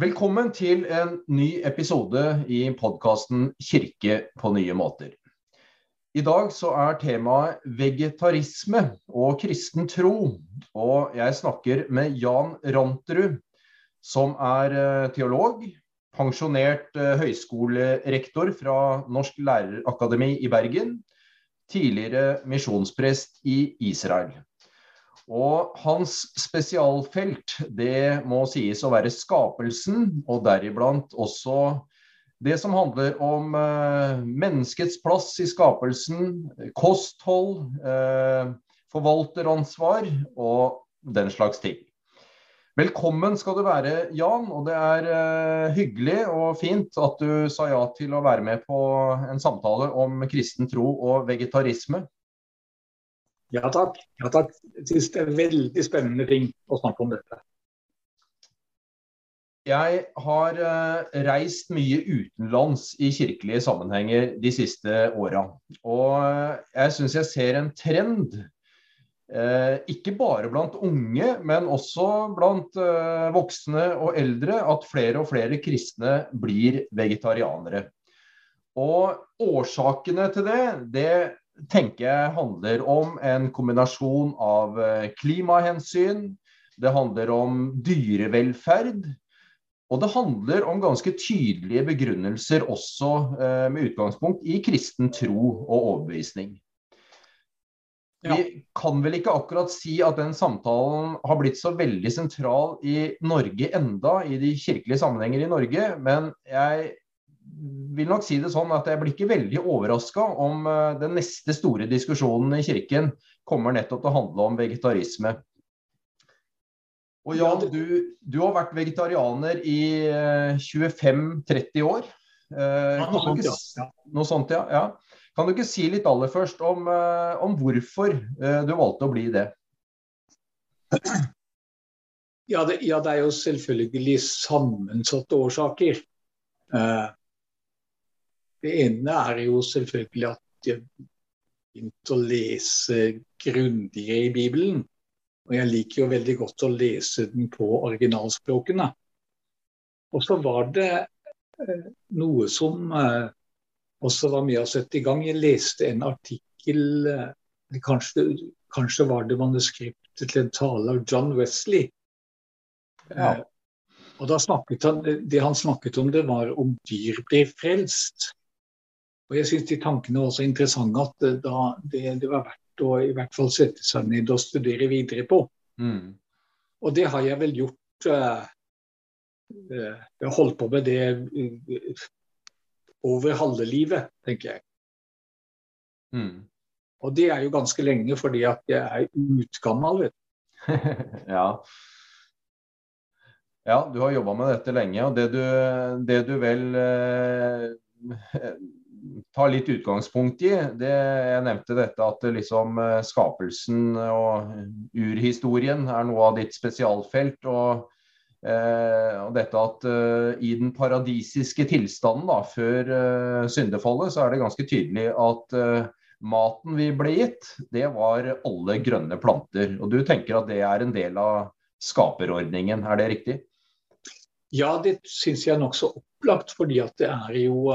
Velkommen til en ny episode i podkasten 'Kirke på nye måter'. I dag så er temaet vegetarisme og kristen tro. Og jeg snakker med Jan Ranterud, som er eh, teolog, pensjonert eh, høyskolerektor fra Norsk lærerakademi i Bergen, tidligere misjonsprest i Israel. Og hans spesialfelt det må sies å være skapelsen, og deriblant også det som handler om eh, menneskets plass i skapelsen, kosthold, eh, forvalteransvar og den slags ting. Velkommen skal du være, Jan. Og det er eh, hyggelig og fint at du sa ja til å være med på en samtale om kristen tro og vegetarisme. Ja takk. Ja, takk. Jeg synes det er veldig spennende ting å snakke om dette. Jeg har uh, reist mye utenlands i kirkelige sammenhenger de siste åra. Og uh, jeg syns jeg ser en trend, uh, ikke bare blant unge, men også blant voksne og eldre, at flere og flere kristne blir vegetarianere. Og årsakene til det, det tenker jeg handler om en kombinasjon av eh, klimahensyn, det handler om dyrevelferd. Og det handler om ganske tydelige begrunnelser også eh, med utgangspunkt i kristen tro og overbevisning. Ja. Vi kan vel ikke akkurat si at den samtalen har blitt så veldig sentral i Norge enda, i de kirkelige sammenhenger i Norge, men jeg vil nok si det sånn at jeg blir ikke veldig overraska om eh, den neste store diskusjonen i kirken kommer nettopp til å handle om vegetarisme. Og Jan, du, du har vært vegetarianer i 25-30 eh, år. Eh, noe, sånt, ja. noe sånt, ja. ja. Kan du ikke si litt aller først om, om hvorfor du valgte å bli det? Ja det, ja, det er jo selvfølgelig sammensatte årsaker. Uh, det ene er jo selvfølgelig at jeg begynte å lese grundigere i Bibelen. Og jeg liker jo veldig godt å lese den på originalspråkene. Og så var det eh, noe som eh, også var med å sette i gang. Jeg leste en artikkel eh, kanskje, kanskje, var det manuskriptet til en tale av John Wesley. Ja. Og da snakket han, Det han snakket om, det var om dyr blir frelst. Og jeg syns de tankene var så interessante at eh, da, det, det, var verdt å i hvert fall sette seg ned og studere videre på. Mm. Og det har jeg vel gjort uh, uh, Jeg har holdt på med det uh, over halve livet, tenker jeg. Mm. Og det er jo ganske lenge fordi at jeg er utgammal, vet du. ja. ja, du har jobba med dette lenge. Og det du, det du vel ta litt utgangspunkt i. Det, jeg nevnte dette at liksom eh, skapelsen og urhistorien er noe av ditt spesialfelt. Og, eh, og dette at eh, i den paradisiske tilstanden da, før eh, syndefallet, så er det ganske tydelig at maten vi ble gitt, det var alle grønne planter. Og du tenker at det er en del av skaperordningen, er det riktig? Ja, det syns jeg er nokså opplagt, fordi at det er jo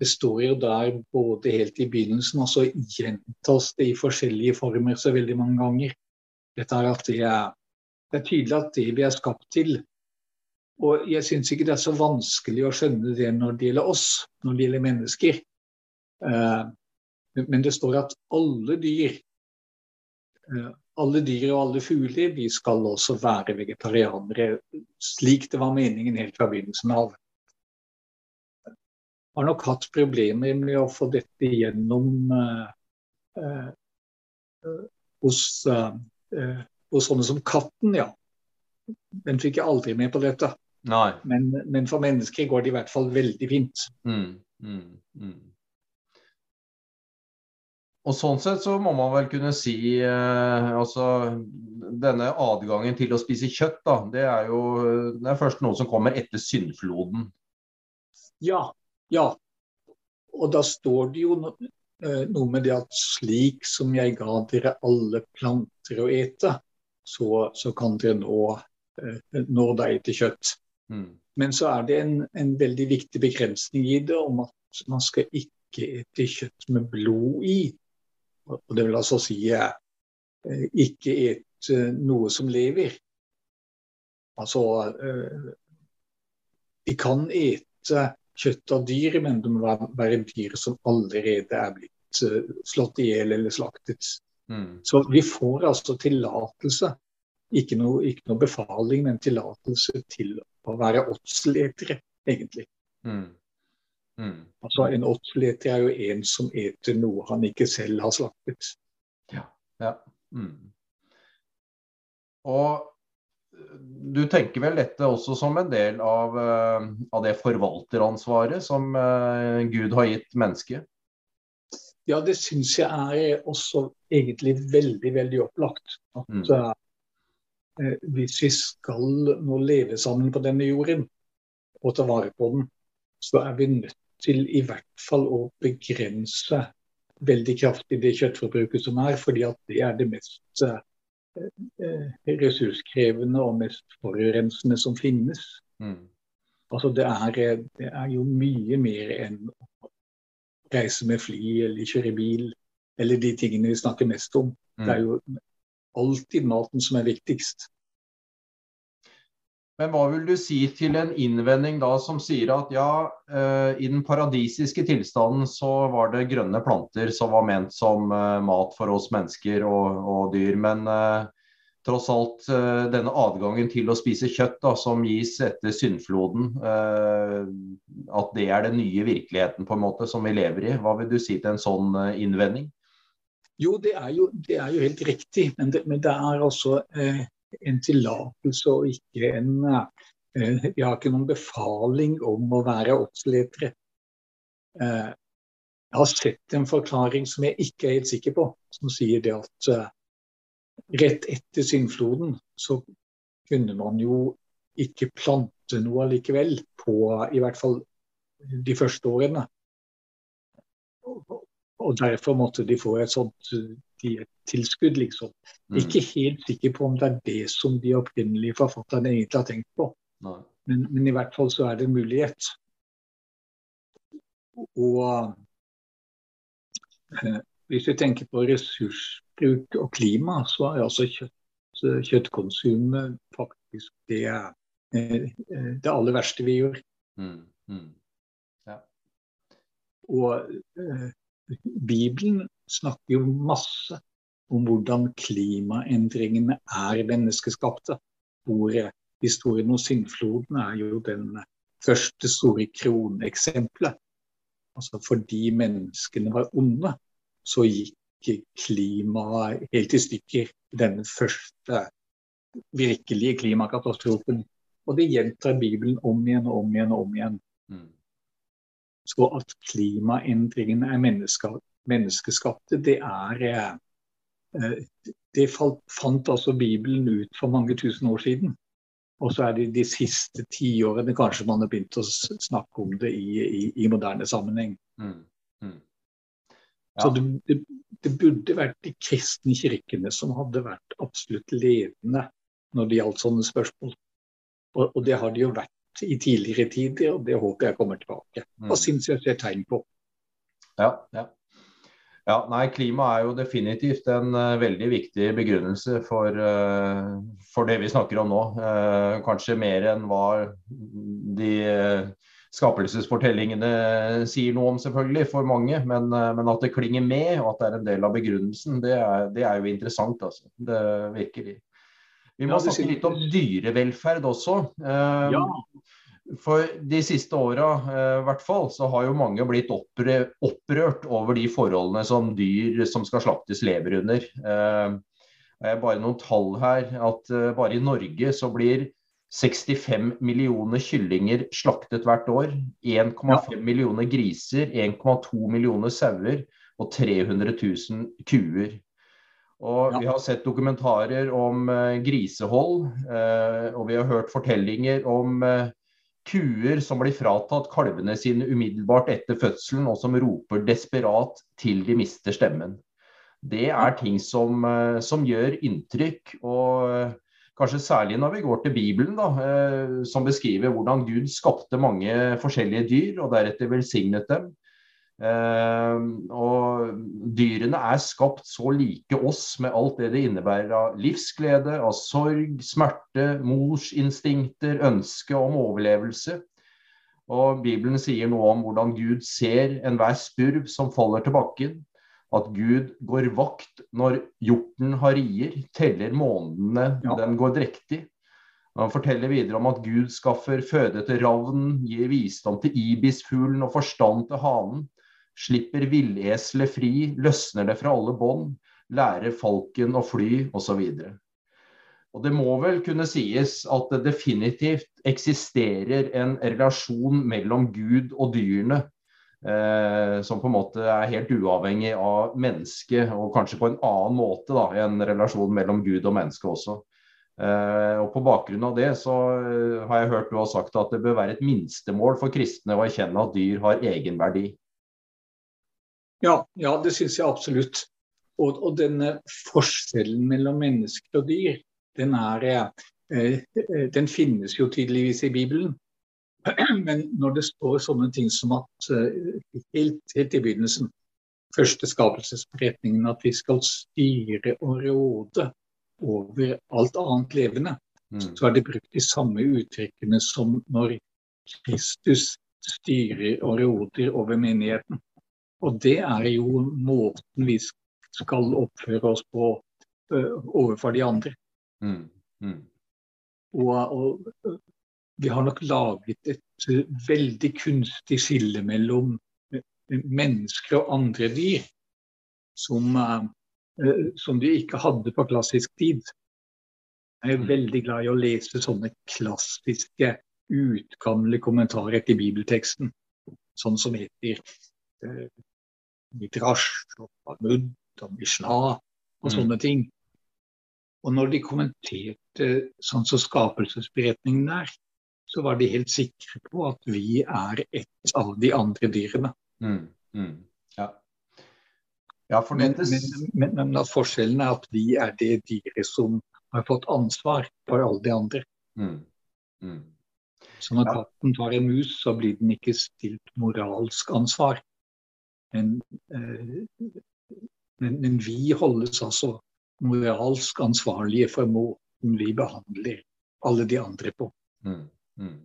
jo der både helt i begynnelsen, og så gjentas det i forskjellige former så veldig mange ganger. Dette er at det er, det er tydelig at det vi er skapt til. Og jeg syns ikke det er så vanskelig å skjønne det når det gjelder oss, når det gjelder mennesker. Uh, men det står at alle dyr, uh, alle dyr og alle fugler, de skal også være vegetarianere, slik det var meningen helt fra begynnelsen av har nok hatt problemer med å få dette gjennom eh, eh, hos, eh, hos, sånne som katten, ja. Den fikk jeg aldri med på dette. Men, men, for mennesker går det i hvert fall veldig fint. Mm, mm, mm. Og Sånn sett så må man vel kunne si eh, altså Denne adgangen til å spise kjøtt, da, det er jo det er først noe som kommer etter syndfloden. Ja, ja. Og da står det jo eh, noe med det at slik som jeg ga dere alle planter å ete, så, så kan dere nå, eh, nå deg til kjøtt. Mm. Men så er det en, en, veldig viktig begrensning i det om at man skal ikke ete kjøtt med blod i. Og det vil altså si eh, ikke ete noe som lever. Altså Vi kan ete kjøtt av dyr, men det må være dyr som allerede er blitt eh, slått i hjel eller slaktet. Mm. Så vi får altså tillatelse ikke noe, ikke noe befaling, men tillatelse til å være åtseletere, egentlig. Mm. Mm. Altså En åtseleter er jo en som eter noe han ikke selv har slaktet. Ja, ja. Mm. Og du tenker vel dette også som en del av, uh, av det forvalteransvaret som uh, Gud har gitt mennesket? Ja, det syns jeg er også egentlig veldig, veldig opplagt. At mm. uh, Eh, hvis vi skal nå leve sammen på denne jorden og ta vare på den, så er vi nødt til i hvert fall å begrense veldig kraftig det kjøttforbruket som er, fordi at det er det mest eh, eh, ressurskrevende og mest forurensende som finnes. Mm. Altså det er, det er, jo mye mer enn å reise med fly eller kjøre bil eller de tingene vi snakker mest om. Mm. Det er jo alltid maten som er viktigst. Men hva vil du si til en innvending da som sier at ja, eh, i den paradisiske tilstanden så var det grønne planter som var ment som eh, mat for oss mennesker og, og dyr. Men eh, tross alt denne adgangen til å spise kjøtt da, som gis etter syndfloden, at det er den nye virkeligheten på en måte som vi lever i. Hva vil du si til en sånn innvending? Jo, det er jo, det er jo helt riktig. Men det, men det er også eh, en tillatelse og ikke en Jeg Vi har ikke noen befaling om å være oddsletere. Eh, jeg har sett en forklaring som jeg ikke er helt sikker på, som sier det at eh, rett etter syndfloden så kunne man jo ikke plante noe allikevel på i hvert fall de første årene. Og derfor måtte de få et sånt tilskudd, liksom. Mm. Ikke helt sikker på om det er det som de opprinnelige forfatterne egentlig har tenkt på. Men, men, i hvert fall så er det en mulighet. Og eh, hvis vi tenker på ressursbruk og klima, så er altså kjøtt, kjøttkonsumet faktisk det, eh, det aller verste vi gjør. Mm. Mm. Ja. Og eh, Bibelen snakker jo masse om hvordan klimaendringene er menneskeskapte. Hvor historien om syndfloden er jo den første store kroneksempelet. Altså fordi menneskene var onde, så gikk klimaet helt i stykker. Denne første virkelige klimakatastrofen. Og det gjentar Bibelen om igjen og om igjen og om igjen. Mm. Så at klimaendringene er menneskeskapte, det er eh, Det fant altså Bibelen ut for mange tusen år siden. Og så er det de siste tiårene kanskje man har begynt å snakke om det i, i, i moderne sammenheng. Mm. Mm. Ja. Så det, det, det, burde vært de kristne kirkene som hadde vært absolutt ledende når det gjaldt sånne spørsmål. Og, og det har de jo vært i tidligere tider, og det håper jeg kommer tilbake. Hva mm. syns jeg ser tegn på. Ja, ja. ja, nei, klima er jo definitivt en uh, veldig viktig begrunnelse for, uh, for, det vi snakker om nå. Uh, kanskje mer enn hva de skapelsesfortellingene sier noe om, selvfølgelig, for mange. Men, men, at det klinger med, og at det er en del av begrunnelsen, det er, det er jo interessant. Altså. Det virkelig. Vi må snakke litt om dyrevelferd også. Eh, ja. For de siste åra eh, hvert fall, så har jo mange blitt opprørt over de forholdene som dyr som skal slaktes, lever under. Eh, bare noen tall her. At bare i Norge så blir 65 millioner kyllinger slaktet hvert år. 1,5 millioner griser, 1,2 millioner sauer og 300 000 kuer. Og Vi har sett dokumentarer om uh, grisehold, uh, og vi har hørt fortellinger om uh, kuer som blir fratatt kalvene sine umiddelbart etter fødselen, og som roper desperat til de mister stemmen. Det er ting som, som gjør inntrykk. og Kanskje særlig når vi går til Bibelen, da, eh, som beskriver hvordan Gud skapte mange forskjellige dyr og deretter velsignet dem. Eh, og dyrene er skapt så like oss med alt det det innebærer av livsglede, av sorg, smerte, morsinstinkter, ønske om overlevelse. Og Bibelen sier noe om hvordan Gud ser enhver spurv som faller til bakken. At Gud går vakt når hjorten har rier, teller månedene ja. den går drektig. Han forteller videre om at Gud skaffer føde til ravnen, gir visdom til ibisfuglen og forstand til hanen slipper villeselet fri, løsner det fra alle bånd, lærer falken å fly, osv. Og det må vel kunne sies at det definitivt eksisterer en relasjon mellom Gud og dyrene. Eh, som på en måte er helt uavhengig av mennesket, og kanskje på en annen måte da, en relasjon mellom Gud og menneske også. Eh, og På bakgrunn av det så eh, har jeg hørt du har sagt at det bør være et minstemål for kristne å erkjenne at dyr har egenverdi. Ja, ja det syns jeg absolutt. Og, og, denne forskjellen mellom mennesker og dyr, den, er, eh, den finnes jo tydeligvis i Bibelen. Men når det står sånne ting som at eh, helt, helt i begynnelsen, første skapelsesberetningen, at vi skal styre og råde over alt annet levende, mm. så er det brukt de samme uttrykkene som når Kristus styrer og råder over menigheten. Og det er jo måten vi skal oppføre oss på uh, overfor de andre. Mm. Mm. Og, og, vi har nok laget et veldig kunstig skille mellom uh, mennesker og andre dyr som, som de ikke hadde på klassisk tid. Jeg er mm. veldig glad i å lese sånne klassiske, utgamle kommentarer til bibelteksten. Sånn som heter Midrash og Talmud og Mishnah og mm. sånne ting. Og når de kommenterte sånn som skapelsesberetningen er, så var de helt sikre på at vi er et av de andre dyrene. Mm. Mm. Ja. Ja, men, men, men, at forskjellen er at vi er det dyret som har fått ansvar for alle de andre. Mm. Mm. Så når ja. katten tar en mus, så blir den ikke stilt moralsk ansvar. Men, eh, men, men, vi holdes altså moralsk ansvarlige for måten vi behandler alle de andre på. Mm, mm.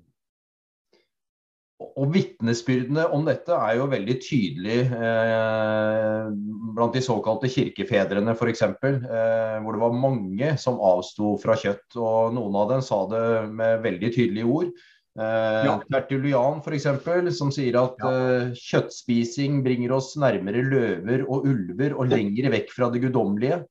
Og Vitnesbyrdene om dette er jo veldig tydelig eh, blant de såkalte kirkefedrene f.eks. Eh, hvor det var mange som avsto fra kjøtt. og Noen av dem sa det med veldig tydelige ord. Eh, ja. Tertulian f.eks., som sier at ja. eh, kjøttspising bringer oss nærmere løver og ulver og lengre vekk fra det guddommelige.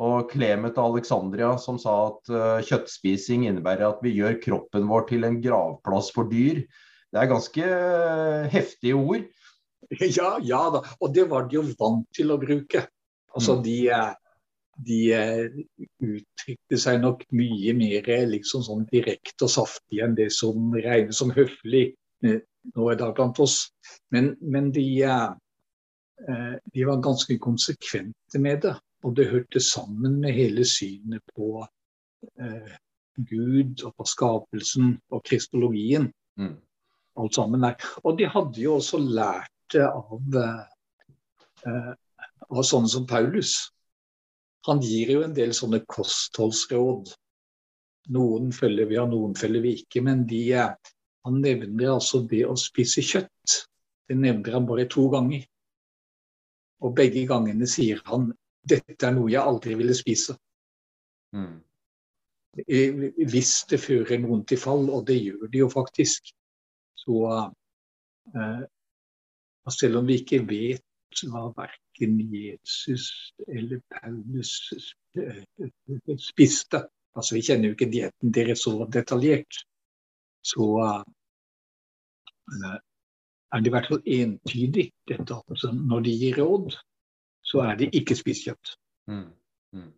Og Clemet av Alexandria som sa at eh, kjøttspising innebærer at vi gjør kroppen vår til en gravplass for dyr. Det er ganske uh, heftige ord. Ja, ja da, og det var de jo vant til å bruke. Altså mm. de, de eh, uttrykte seg nok mye mer liksom sånn direkte og saftig enn det som regnes som høflig eh, nå i dag blant oss. Men, men de, eh, de, var ganske konsekvente med det. Og det hørte sammen med hele synet på eh, Gud og på skapelsen og kristologien. Mm. Alt sammen der. Og de hadde jo også lært det av, eh, av sånne som Paulus. Han gir jo en del sånne kostholdsråd. Noen følger vi, og noen følger vi ikke. Men de, han nevner altså det å spise kjøtt. Det nevner han bare to ganger. Og begge gangene sier han dette er noe jeg aldri ville spise. Mm. Hvis det fører noen til fall, og det gjør det jo faktisk, så eh, selv om vi ikke vet hva verken Jesus eller Paulus spiste. Altså, Vi kjenner jo ikke dietten deres så detaljert. Så uh, er det i hvert fall entydig dette altså, når de gir råd, så er det ikke spist kjøtt. Mm. Mm.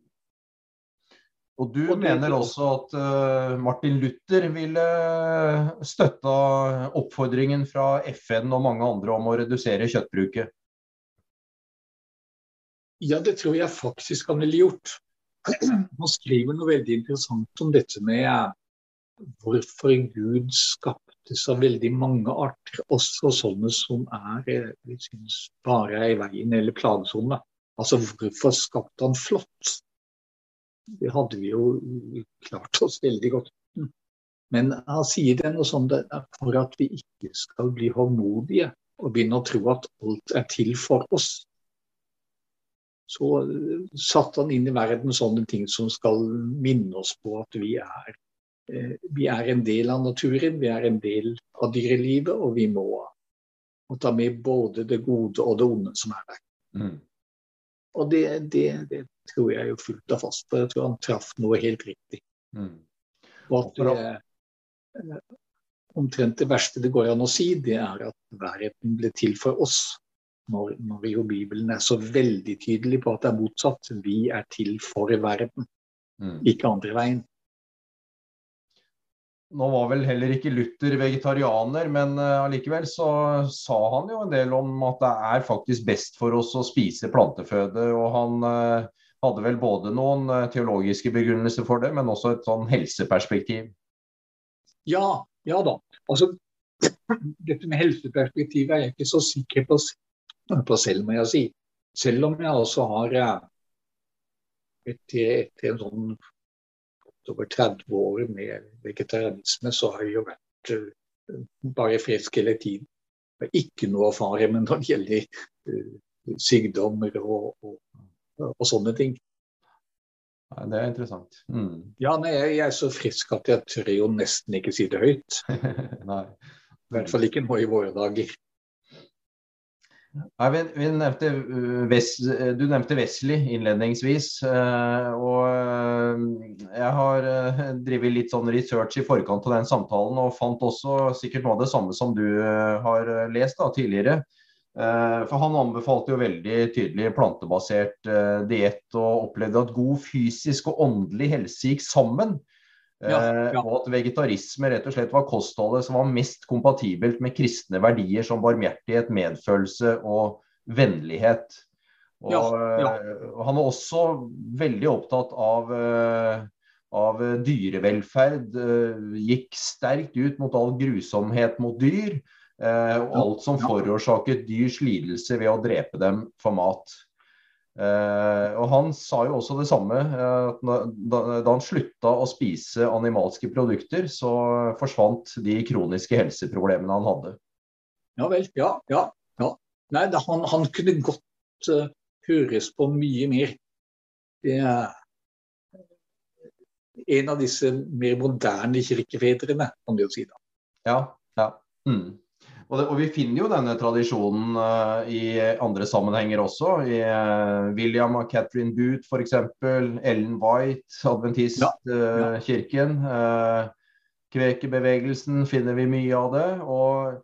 Og du og mener også at uh, Martin Luther ville støtta oppfordringen fra FN og mange andre om å redusere kjøttbruket? Ja, det tror jeg faktisk han ville gjort. han skriver noe veldig interessant om dette med eh, hvorfor Gud skapte så veldig mange arter, også sånne som er eh, vi synes bare er i veien eller plagsomme. Altså hvorfor skapte han flått? Det hadde vi jo klart oss veldig godt Men han sier det noe er for at vi ikke skal bli håndmodige og begynne å tro at alt er til for oss så eh, satte han inn i verden sånne ting som skal minne oss på at vi er, eh, vi er en del av naturen, vi er en del av dyrelivet, og vi må, må ta med både det gode og det onde som er der. Mm. Og det, det, det, tror jeg jo fullt og fast på. Jeg tror han traff noe helt riktig. Mm. Og at det, eh, omtrent det verste det går an å si, det er at verden ble til for oss når, når jo Bibelen er så veldig tydelig på at det er motsatt. Vi er til for verden, mm. ikke andre veien. Nå var vel heller ikke Luther vegetarianer, men allikevel uh, så sa han jo en del om at det er faktisk best for oss å spise planteføde. Og han uh, hadde vel både noen uh, teologiske begrunnelser for det, men også et sånn helseperspektiv. Ja, ja da. Altså, dette med helseperspektivet er jeg ikke så sikker på på selv, må jeg si. Selv om jeg også har etter, etter en sånn over 30 år med vegetarianisme, så har jeg jo vært uh, bare frisk hele tiden. Ikke noe å fare med når det gjelder uh, sykdommer og, og, og, sånne ting. Ja, det er interessant. Mm. Ja, nei, jeg, er så frisk at jeg tør jo nesten ikke si det høyt. I hvert fall ikke nå i våre dager. Ja, vi, vi nevnte, uh, du nevnte Wesley innledningsvis. Uh, og jeg har drevet litt sånn research i forkant av den samtalen og fant også sikkert noe av det samme som du har lest da, tidligere. For han anbefalte jo veldig tydelig plantebasert diett og opplevde at god fysisk og åndelig helse gikk sammen. Ja, ja. Eh, og at vegetarisme rett og slett var kostholdet som var mest kompatibelt med kristne verdier som barmhjertighet, medfølelse og vennlighet. Og, ja, og han var også veldig opptatt av, eh, av dyrevelferd. Eh, gikk sterkt ut mot all grusomhet mot dyr. Og alt som forårsaket dyrs lidelse ved å drepe dem for mat. Uh, og Han sa jo også det samme. Uh, at da, da, han slutta å spise animalske produkter, så forsvant de kroniske helseproblemene han hadde. Ja vel. Ja. ja, ja. Nei, det, han, han, kunne godt uh, høres på mye mer. Det er en av disse mer moderne kirkefedrene, kan du jo si. da. Ja, ja. Mm. Og, det, og, Vi finner jo denne tradisjonen uh, i andre sammenhenger også. I uh, William og Catherine Booth f.eks. Ellen White, adventistkirken. Ja, ja. Kvekerbevegelsen finner vi mye av det. Og,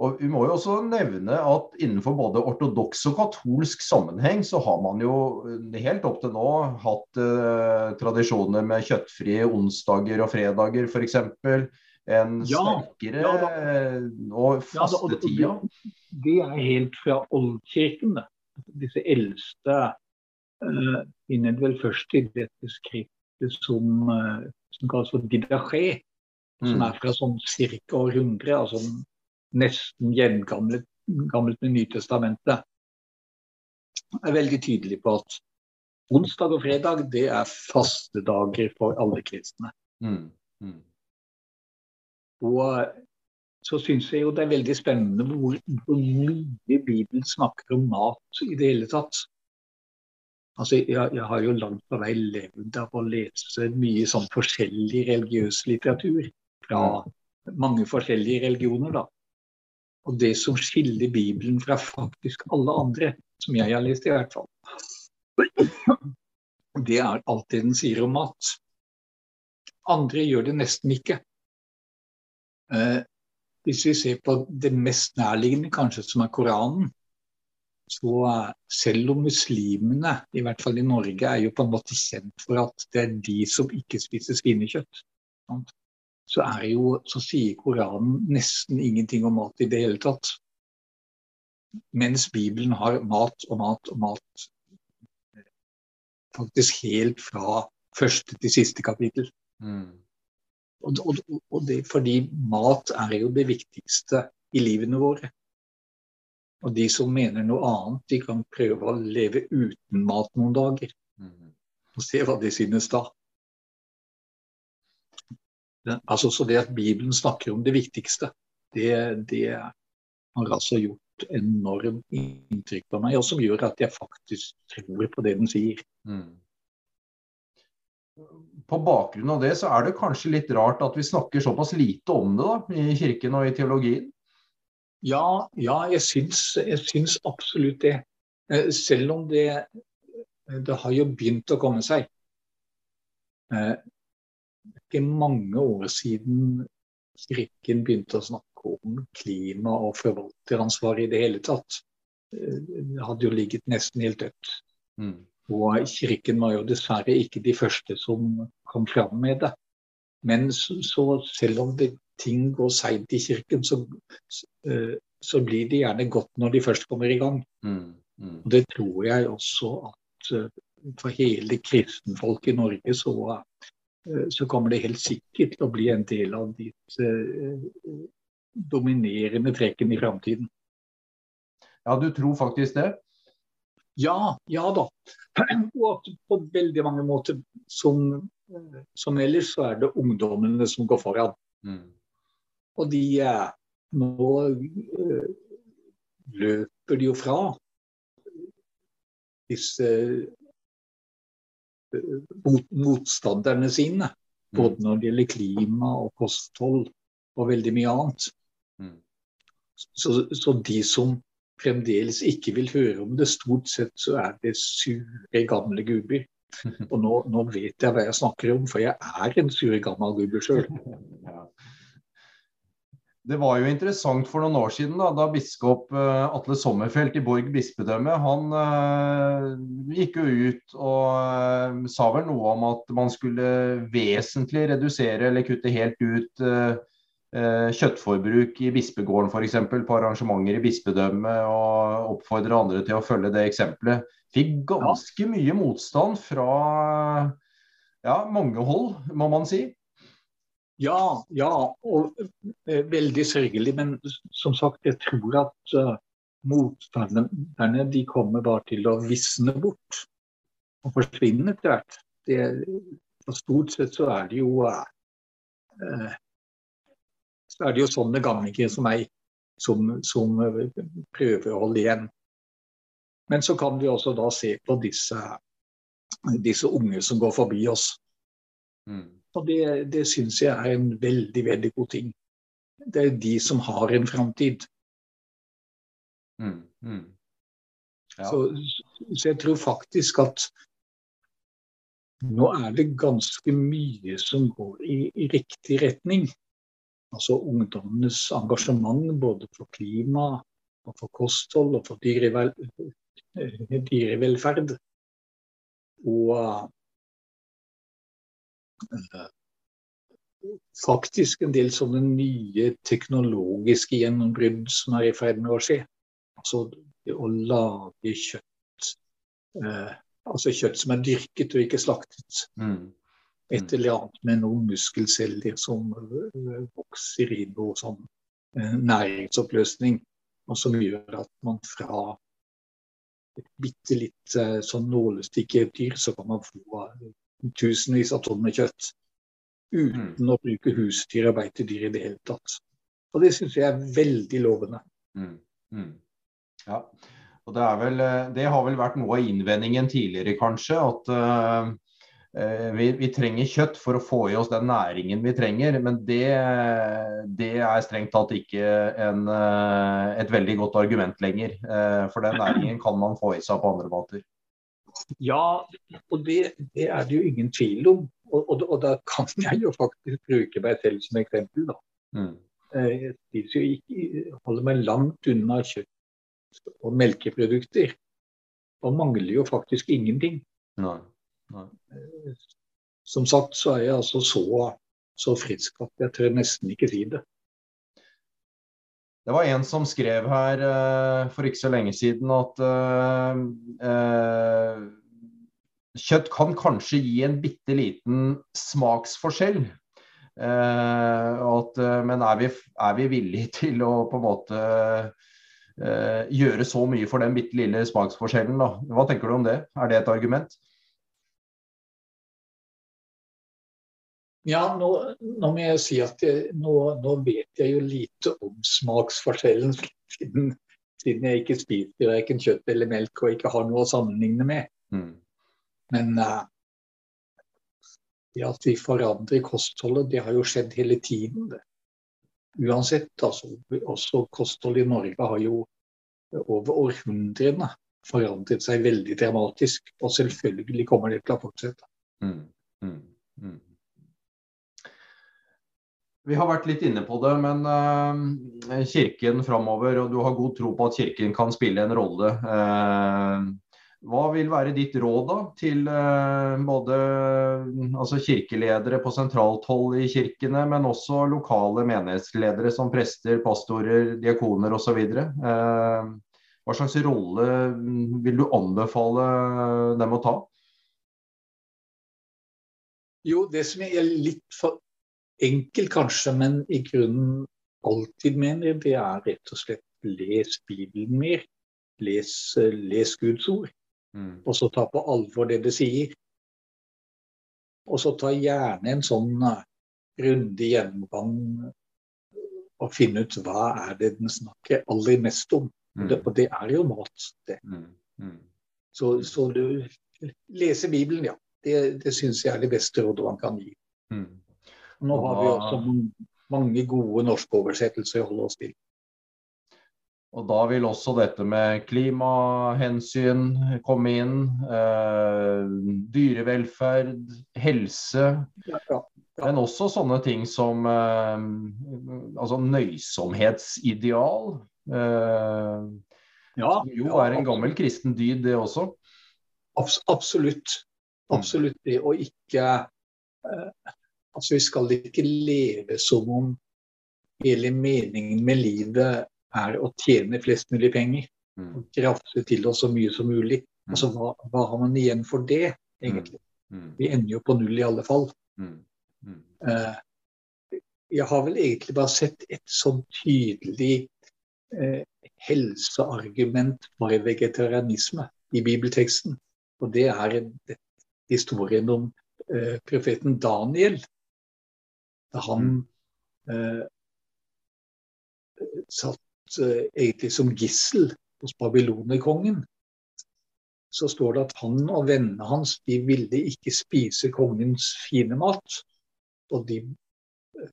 og, Vi må jo også nevne at innenfor både ortodoks og katolsk sammenheng så har man jo helt opp til nå hatt tradisjoner med kjøttfrie onsdager og fredager f.eks en sterkere ja, og fastetida? Ja, det er helt fra oldkirken. Disse eldste uh, finner vel først i dette skriftet som, uh, som kalles for didaché, mm. som er fra sånn ca. århundre, altså nesten jevngammelt gammelt med Nytestamentet. er veldig tydelig på at onsdag og fredag det er faste dager for alle kristne. Mm. Mm. Og så syns jeg jo det er veldig spennende hvor, mye Bibelen snakker om mat i det hele tatt. Altså, jeg, jeg, har jo langt på vei levd av å lese mye sånn forskjellig religiøs litteratur fra mange forskjellige religioner. da. Og det som skiller Bibelen fra faktisk alle andre, som jeg har lest i hvert fall, det er alt det den sier om mat. Andre gjør det nesten ikke. Eh, hvis vi ser på det mest nærliggende, kanskje, som er Koranen, så eh, selv om muslimene, i hvert fall i Norge, er jo på en måte kjent for at det er de som ikke spiser svinekjøtt, så, jo, så sier Koranen nesten ingenting om mat i det hele tatt. Mens Bibelen har mat og mat og mat faktisk helt fra første til siste kapittel. Mm. Og, og, og det fordi mat er jo det viktigste i livene våre. Og de som mener noe annet, de kan prøve å leve uten mat noen dager. Mm. Og se hva de synes da. Altså, så det at Bibelen snakker om det viktigste, det, det har altså gjort enormt inntrykk på meg, og som gjør at jeg faktisk tror på det den sier. Mm. På bakgrunn av det så er det kanskje litt rart at vi snakker såpass lite om det da, i kirken og i teologien? Ja, ja jeg, syns, jeg syns absolutt det. Eh, selv om det, det har jo begynt å komme seg. Eh, det er ikke mange år siden Kirken begynte å snakke om klima og forvalteransvar i det hele tatt. Eh, det hadde jo ligget nesten helt dødt. Mm. Og Kirken var jo dessverre ikke de første som kom fram med det. Men så, så selv om det ting går seint i kirken, så, eh, så, blir det gjerne godt når de først kommer i gang. Mm, mm. Og Det tror jeg også at eh, for hele kristenfolk i Norge så, eh, så, kommer det helt sikkert til å bli en del av de dominerende trekkene i framtiden. Ja, du tror faktisk det? Ja, ja da. Og på veldig mange måter som, som ellers så er det ungdommene som går foran. Mm. Og de Nå eh, løper de jo fra disse eh, mot, motstanderne sine. Mm. Både når det gjelder klima og kosthold og veldig mye annet. Mm. Så, så, de som fremdeles ikke vil høre om det, stort sett så er det sure, gamle gubber. Og nå, nå vet jeg hva jeg snakker om, for jeg er en sur, gammel gubbe sjøl. Det var jo interessant for noen år siden da, da biskop uh, Atle Sommerfelt i Borg bispedømme han uh, gikk jo ut og uh, sa vel noe om at man skulle vesentlig redusere eller kutte helt ut kjøttforbruk i bispegården f.eks. på arrangementer i bispedømmet og oppfordre andre til å følge det eksempelet. Fikk ganske mye motstand fra ja, mange hold, må man si. Ja, ja, og eh, veldig sørgelig. Men som sagt, jeg tror at uh, motstanderne de kommer bare til å visne bort og forsvinne etter hvert. Det, stort sett så er det jo uh, så er det jo sånne gamlinger som meg som, som prøver å holde igjen. Men så kan vi også da se på disse, disse unge som går forbi oss. Mm. Og det, det syns jeg er en veldig, veldig god ting. Det er de som har en framtid. Mm, mm. Ja. Så, så, jeg tror faktisk at nå er det ganske mye som går i, i riktig retning. Altså ungdommenes engasjement både for klima, og for kosthold og for dyrevel, dyrevelferd. Og faktisk en del sånne nye teknologiske gjennombrudd som er i ferd med å skje. Altså det å lage kjøtt eh, Altså kjøtt som er dyrket og ikke slaktet. Mm. Mm. Et eller annet med noen muskelceller som uh, vokser i noe sånn uh, næringsoppløsning. Og som gjør at man fra et bitte litt uh, sånn nålestikkedyr, så kan man få tusenvis av tonner kjøtt uten mm. å bruke husdyr og beitedyr i det hele tatt. Og det syns jeg er veldig lovende. Mm. Mm. Ja, og det, vel, eh, det, har vel vært noe av innvendingen tidligere, kanskje. At uh, vi, vi, trenger kjøtt for å få i oss den næringen vi trenger. Men det, det er strengt tatt ikke en, uh, et veldig godt argument lenger. Uh, for den næringen kan man få i seg på andre måter. Ja, og det, det, er det jo ingen tvil om. Og, og, og, da kan jeg jo faktisk bruke meg selv som eksempel. da. Mm. Eh, jo ikke, holder meg langt unna kjøtt og melkeprodukter. Og mangler jo faktisk ingenting. Nei. Nei. Eh, som sagt så er jeg altså så, så frisk at jeg tør nesten ikke si det. Det var en som skrev her uh, for ikke så lenge siden at uh, uh, kjøtt kan kanskje gi en bitte liten smaksforskjell. At, men er vi, er vi villige til å på en måte gjøre så mye for den bitte lille smaksforskjellen? Da? Hva tenker du om det? Er det et argument? Ja, nå, nå, må jeg si at jeg, nå, nå, vet jeg jo lite om smaksforskjellen, siden, siden jeg ikke spiser verken kjøtt eller melk og ikke har noe å sammenligne med. Mm. Men uh, det at vi forandrer kostholdet, det har jo skjedd hele tiden. Det. Uansett, altså. Også kostholdet i Norge har jo over århundrene forandret seg veldig dramatisk. Og selvfølgelig kommer det til å fortsette. Mm, mm, mm. Vi har vært litt inne på det, men uh, Kirken framover, og du har god tro på at Kirken kan spille en rolle. Uh, hva vil være ditt råd da, til uh, både altså kirkeledere på sentralt hold i kirkene, men også lokale menighetsledere som prester, pastorer, diakoner osv.? Uh, hva slags rolle vil du anbefale dem å ta? Jo, det som er litt for enkelt kanskje, men i grunnen alltid mener, det er rett og slett les Bibelen mer. Les, les Guds ord. Mm. Og så ta på alvor det det sier. Og så ta gjerne en sånn grundig gjennomgang og finne ut hva er det den snakker aller mest om. Mm. Det, og det er jo mat, det. Mm. mm. Så, så, du lese Bibelen, ja. Det, det syns jeg er det beste rådet man kan gi. Mm. Nå har vi også mange gode norske oversettelser å holde oss til. Og da vil også dette med klimahensyn komme inn. Eh, dyrevelferd, helse. Ja, ja, ja. Men også sånne ting som eh, altså nøysomhetsideal. Eh, som jo er en gammel kristen dyd, det også. Abs absolutt. Absolutt det. Og ikke eh, Altså, vi skal ikke leve som om hele meningen med livet er å tjene flest mulig penger. Mm. Og krafte til oss så mye som mulig. Mm. Altså, hva, hva, har man igjen for det, egentlig? Mm. Vi ender jo på null i alle fall. Uh, jeg har vel egentlig bare sett et sånn tydelig uh, helseargument for vegetarianisme i bibelteksten. Og det er historien om uh, profeten Daniel. Da han satt Eh, egentlig som gissel hos babylonerkongen, så står det at han og vennene hans de ville ikke spise kongens fine mat. Og de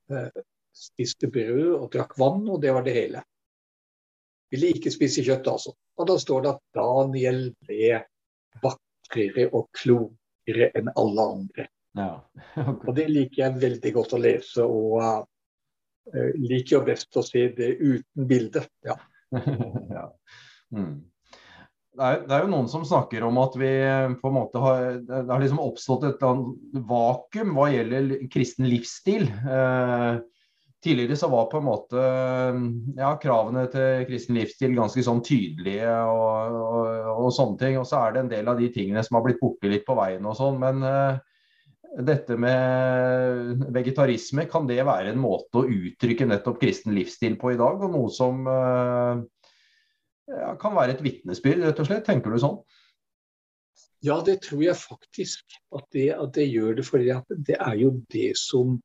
eh, spiste brød og drakk vann, og det var det hele. Ville ikke spise kjøtt, altså. Og da står det at Daniel ble vakrere og klokere enn alle andre. Ja. Okay. Og det liker jeg veldig godt å lese. og uh, Eh, liker jo best å se det uten bilde. Ja. ja. Mm. Det er, det er, jo noen som snakker om at vi på en måte har Det har liksom oppstått et vakuum hva gjelder kristen livsstil. Eh, tidligere så var på en måte ja, kravene til kristen livsstil ganske sånn tydelige og, og, og, sånne ting. Og så er det en del av de tingene som har blitt borte litt på veien og sånn. Men eh, dette med vegetarisme, kan det være en måte å uttrykke nettopp kristen livsstil på i dag? Og noe som eh, ja, kan være et vitnesbyrd, rett og slett? Tenker du sånn? Ja, det tror jeg faktisk at det, at det gjør det. For det er jo det som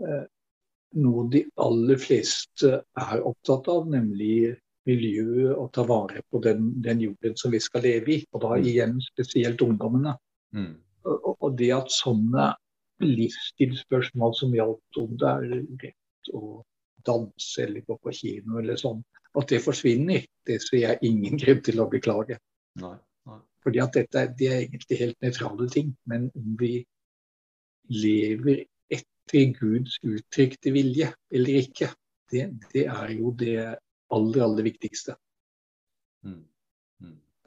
eh, noe de aller fleste er opptatt av, nemlig miljøet og ta vare på den, den, jorden som vi skal leve i. Og da mm. igjen spesielt ungdommene. Mm. Og det at sånne livsstilsspørsmål som gjaldt om det er rett å danse eller gå på kino eller sånn, at det forsvinner, det ser jeg ingen grunn til å beklage. Nei, nei. Fordi at dette det er egentlig helt nøytrale ting. Men om vi lever etter Guds uttrykte vilje eller ikke, det, det er jo det aller, aller viktigste. Mm.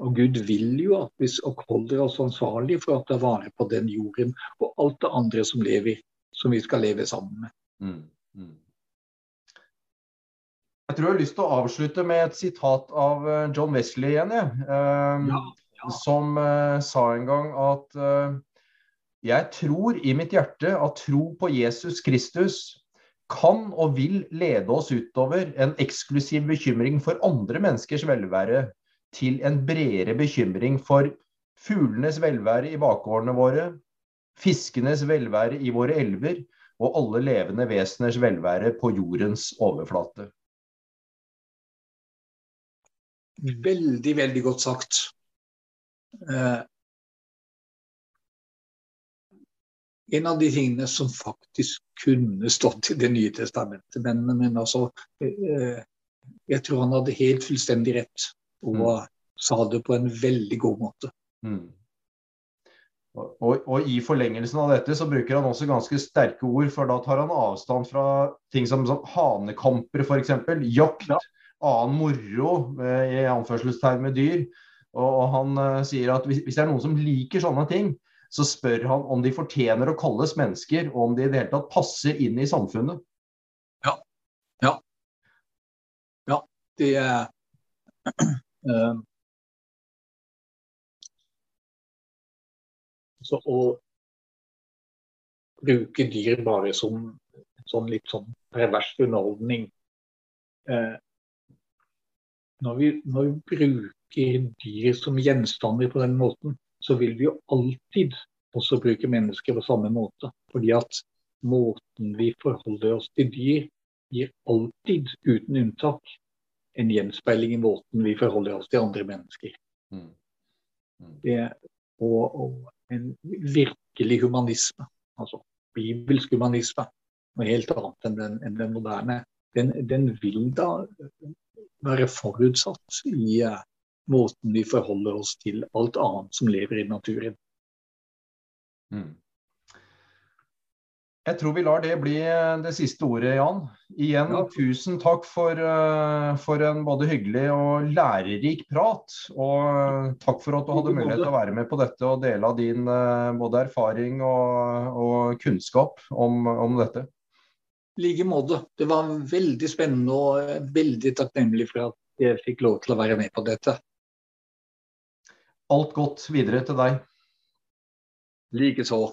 Og Gud vil jo at vi holder oss ansvarlig for å ta vare på den jorden og alt det andre som lever, som vi skal leve sammen med. Mm, mm. Jeg tror jeg har lyst til å avslutte med et sitat av eh, John Wesley igjen. Jeg. Um, ja, som uh, sa en gang at uh, jeg tror i mitt hjerte at tro på Jesus Kristus kan og vil lede oss utover en eksklusiv bekymring for andre menneskers velvære til en bredere bekymring for fuglenes velvære i bakgårdene våre, fiskenes velvære i våre elver og alle levende veseners velvære på jordens overflate. Veldig, veldig godt sagt. Eh, en av de tingene som faktisk kunne stått i Det nye testamentet, men, men altså eh, Jeg tror han hadde helt fullstendig rett, og mm. sa det på en veldig god måte. Mm. Og, og, I forlengelsen av dette så bruker han også ganske sterke ord, for da tar han avstand fra ting som, som hanekamper f.eks. Jakt, ja. annen moro eh, i anførselstegn med dyr. Og, og han uh, sier at hvis, hvis, det er noen som liker sånne ting, så spør han om de fortjener å kalles mennesker, og om de i det hele tatt passer inn i samfunnet. Ja. Ja. Ja, det er Så å bruke dyr bare som sånn litt sånn pervers underholdning eh, når, vi, når, vi, bruker dyr som gjenstander på den måten, så vil vi jo alltid også bruke mennesker på samme måte. Fordi at måten vi forholder oss til dyr, gir alltid, uten unntak, en gjenspeiling i måten vi forholder oss til andre mennesker. Mm. Mm. Det, og, og, en virkelig humanisme. Altså bibelsk humanisme. Noe helt annet enn den, enn den moderne. Den, den, vil da være forutsatt i uh, måten vi forholder oss til alt annet som lever i naturen. Mm. Jeg tror vi lar det bli eh, det siste ordet, Jan. Igjen, ja. tusen takk for, eh, for, en både hyggelig og lærerik prat. Og eh, takk for at du hadde mulighet til å være med på dette og dele av din både erfaring og, og kunnskap om, om dette. I like måte. Det var veldig spennende og veldig takknemlig for at jeg fikk lov til å være med på dette. Alt godt videre til deg. Likeså.